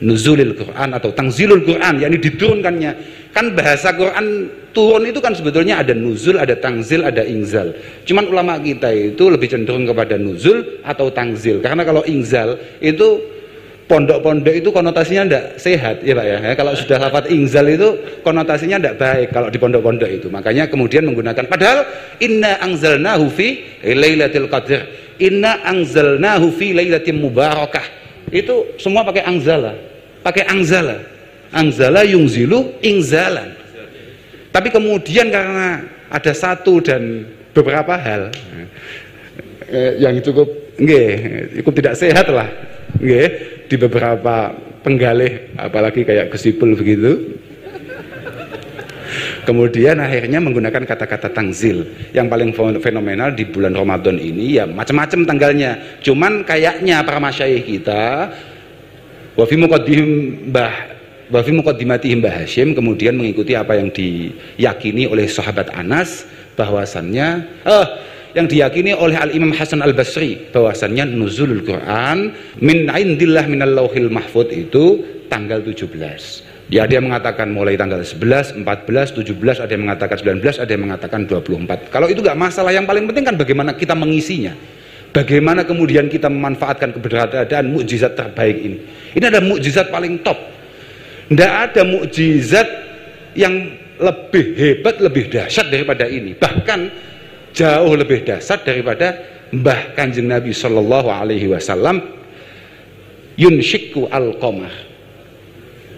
nuzulil Quran atau tangzilul Quran yakni diturunkannya. Kan bahasa Quran turun itu kan sebetulnya ada nuzul ada tangzil ada ingzal. Cuman ulama kita itu lebih cenderung kepada nuzul atau tangzil. Karena kalau ingzal itu pondok-pondok itu konotasinya tidak sehat ya Pak ya. ya kalau sudah lafat ingzal itu konotasinya tidak baik kalau di pondok-pondok itu. Makanya kemudian menggunakan padahal inna angzalnahu fi lailatul qadr inna angzalnahu fi lailatin mubarakah itu semua pakai angzala. Pakai angzala. Angzala yungzilu ingzalan. Tapi kemudian karena ada satu dan beberapa hal eh, yang cukup nggih, cukup tidak sehat lah nggih, di beberapa penggalih apalagi kayak kesipul begitu Kemudian akhirnya menggunakan kata-kata tangzil yang paling fenomenal di bulan Ramadan ini ya macam-macam tanggalnya. Cuman kayaknya para masyayikh kita wa fi muqaddimim bah Hashim kemudian mengikuti apa yang diyakini oleh sahabat Anas bahwasannya oh, yang diyakini oleh Al Imam Hasan Al Basri bahwasannya nuzulul Quran min indillah minal lauhil mahfud itu tanggal 17 Ya ada yang mengatakan mulai tanggal 11, 14, 17, ada yang mengatakan 19, ada yang mengatakan 24. Kalau itu nggak masalah, yang paling penting kan bagaimana kita mengisinya. Bagaimana kemudian kita memanfaatkan keberadaan mukjizat terbaik ini. Ini ada mukjizat paling top. Tidak ada mukjizat yang lebih hebat, lebih dahsyat daripada ini. Bahkan jauh lebih dahsyat daripada Mbah Kanjeng Nabi Shallallahu Alaihi Wasallam yunshiku al-qamar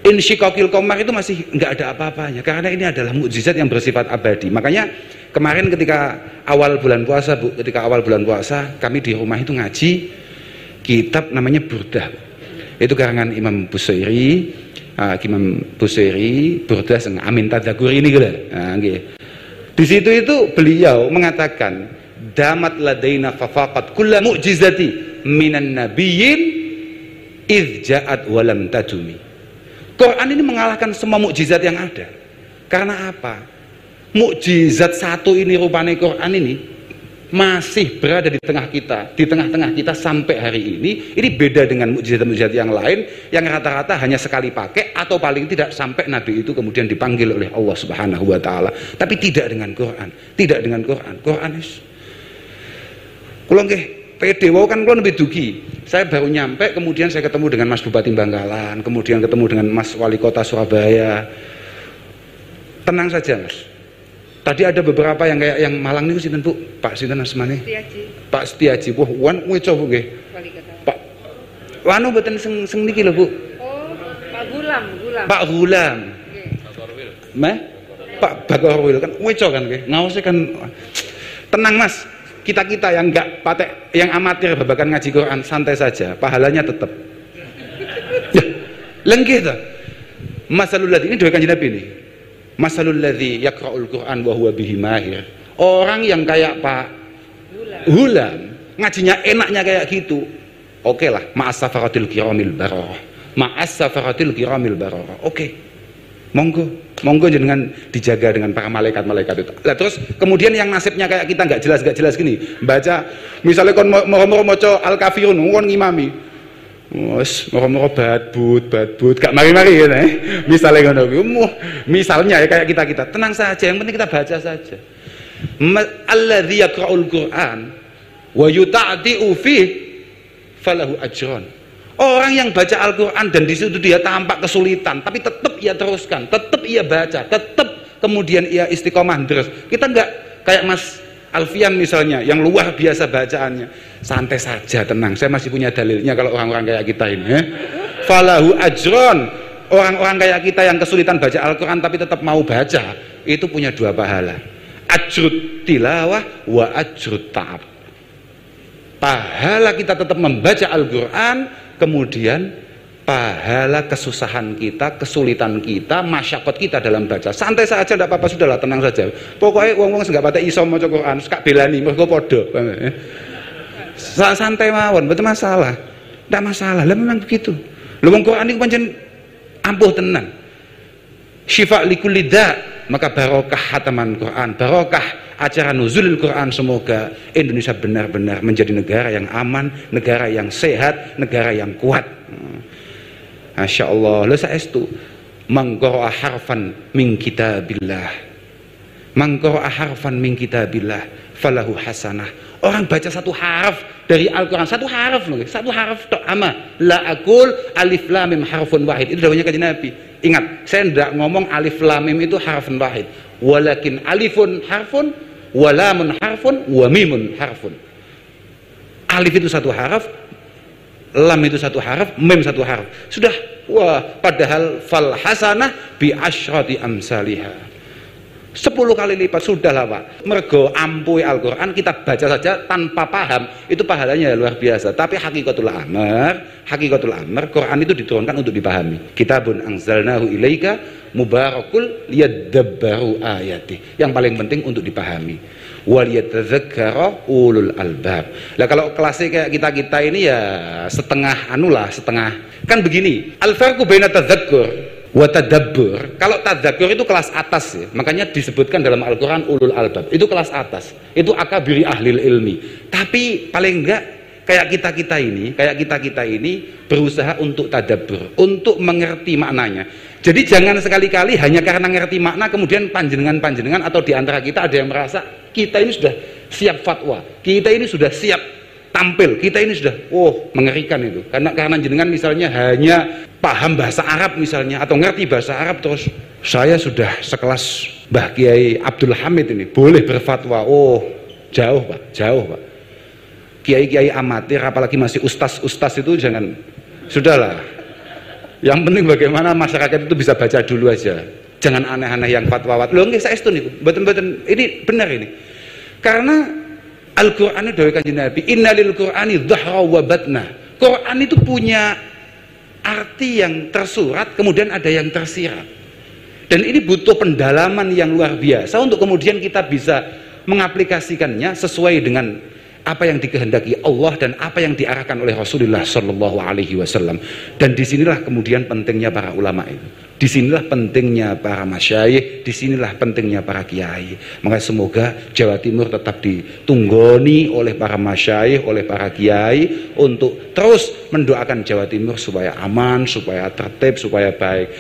insyikokil komar itu masih nggak ada apa-apanya karena ini adalah mukjizat yang bersifat abadi. Makanya kemarin ketika awal bulan puasa bu ketika awal bulan puasa kami di rumah itu ngaji kitab namanya Burdah. Itu karangan Imam Busairi uh, Imam Busairi Burdah sang Amin Tadagur ini gitu. Nah, gitu. di situ itu beliau mengatakan damat ladaina fafaqat kulla mu'jizati minan nabiyyin idh ja'at walam tajumi Quran ini mengalahkan semua mukjizat yang ada. Karena apa? Mukjizat satu ini rupanya Quran ini masih berada di tengah kita, di tengah-tengah kita sampai hari ini. Ini beda dengan mukjizat-mukjizat yang lain yang rata-rata hanya sekali pakai atau paling tidak sampai Nabi itu kemudian dipanggil oleh Allah Subhanahu wa taala. Tapi tidak dengan Quran, tidak dengan Quran. Quran is Kulo PD wow kan kalau lebih dugi. Saya baru nyampe kemudian saya ketemu dengan Mas Bupati Bangkalan kemudian ketemu dengan Mas Wali Kota Surabaya. Tenang saja Mas. Tadi ada beberapa yang kayak yang Malang nih sinten Bu? Pak sinten asmane Setiaji. Pak Setiaji. Wah wan weco Bu nggih. Pak wanu mboten seng seng niki lho Bu. Oh Pak Gulam Gulam. Pak Gulam. Meh? Pak Bakorwil kan weco kan nggih. Ngawase kan tenang Mas kita-kita yang enggak patek yang amatir babakan ngaji Quran santai saja pahalanya tetap ya lengkih tuh masalul ini dua kanji Nabi ini. Masalul ladzi yaqra'ul Quran wa huwa orang yang kayak Pak Hulam ngajinya enaknya kayak gitu. Oke okay lah ma'as safaratil kiramil bararah. Ma'as safaratil kiramil bararah. Oke. okay. Monggo monggo jenengan dijaga dengan para malaikat-malaikat itu. Lah terus kemudian yang nasibnya kayak kita nggak jelas nggak jelas gini, baca misalnya kon mau maca al kafirun kon ngimami. Wes moro-moro badbut, badbut, gak mari-mari ya, eh. Misalnya ngono. Misalnya ya kayak kita-kita, tenang saja, yang penting kita baca saja. Alladzi yaqra'ul Qur'an wa yuta'di'u fi falahu ajran Orang yang baca Al-Quran dan di situ dia tampak kesulitan, tapi tetap ia teruskan, tetap ia baca, tetap kemudian ia istiqomah terus. Kita enggak kayak Mas Alfian misalnya yang luar biasa bacaannya. Santai saja, tenang. Saya masih punya dalilnya kalau orang-orang kayak kita ini. Eh. Falahu ajron. Orang-orang kayak kita yang kesulitan baca Al-Quran tapi tetap mau baca, itu punya dua pahala. Ajrut tilawah wa ajrut ta'ab. Pahala kita tetap membaca Al-Quran kemudian pahala kesusahan kita, kesulitan kita, masyakot kita dalam baca. Santai saja, tidak apa-apa, sudahlah, tenang saja. Pokoknya wong-wong nggak pada iso mau Quran, sekak belani, mereka podo. Santai mawon, betul masalah. Tidak masalah, lah memang begitu. Lu Quran itu pancen ampuh tenang. Syifa likulida, maka barokah hataman Quran, barokah acara nuzulil Quran semoga Indonesia benar-benar menjadi negara yang aman, negara yang sehat, negara yang kuat. Masya Allah. Lo saestu mangkoro harfan min kitabillah. Mangkoro harfan min kitabillah falahu hasanah. Orang baca satu harf dari Al-Quran satu harf loh satu harf tok ama. La akul alif lam mim harfun wahid. Itu dawanya kajian Nabi. Ingat saya tidak ngomong alif lam mim itu harfun wahid. Walakin alifun harfun walamun harfun wa mimun harfun. Alif itu satu harf lam itu satu harf mim satu harf. Sudah wah padahal fal hasanah bi asyrati amsalihah sepuluh kali lipat sudah lah pak. Mergo ampui Al-Quran kita baca saja tanpa paham. Itu pahalanya luar biasa. Tapi hakikatul amr hakikatul amr Quran itu diturunkan untuk dipahami. Kitabun angzalnahu ilaika mubarakul liyadabbaru ayati. Yang paling penting untuk dipahami. Waliyatadzakkara ulul albab. Lah kalau kelasnya kayak kita-kita ini ya setengah anu lah setengah. Kan begini al-farqu baina Watadabbur, kalau tadabbur itu kelas atas ya. Makanya disebutkan dalam Al-Qur'an ulul albab. Itu kelas atas. Itu akabiri ahli ilmi. Tapi paling enggak kayak kita-kita ini, kayak kita-kita ini berusaha untuk tadabbur, untuk mengerti maknanya. Jadi jangan sekali-kali hanya karena ngerti makna kemudian panjenengan-panjenengan atau di antara kita ada yang merasa kita ini sudah siap fatwa. Kita ini sudah siap tampil. Kita ini sudah oh mengerikan itu. Karena karena jenengan misalnya hanya paham bahasa Arab misalnya atau ngerti bahasa Arab terus saya sudah sekelas Mbah Kiai Abdul Hamid ini boleh berfatwa oh jauh pak jauh pak. Kiai-kiai amatir apalagi masih ustaz-ustaz itu jangan. Sudahlah. Yang penting bagaimana masyarakat itu bisa baca dulu aja. Jangan aneh-aneh yang fatwa loh enggak saya itu betul-betul ini benar ini. Karena Al-Quran itu dari kanjeng Nabi. Innalil Qur'ani dhahra wa batna. Quran itu punya arti yang tersurat kemudian ada yang tersirat. Dan ini butuh pendalaman yang luar biasa untuk kemudian kita bisa mengaplikasikannya sesuai dengan apa yang dikehendaki Allah dan apa yang diarahkan oleh Rasulullah Shallallahu Alaihi Wasallam. Dan di sinilah kemudian pentingnya para ulama itu di sinilah pentingnya para masyayikh di sinilah pentingnya para kiai. Maka semoga Jawa Timur tetap ditunggoni oleh para masyayikh oleh para kiai untuk terus mendoakan Jawa Timur supaya aman supaya tertib supaya baik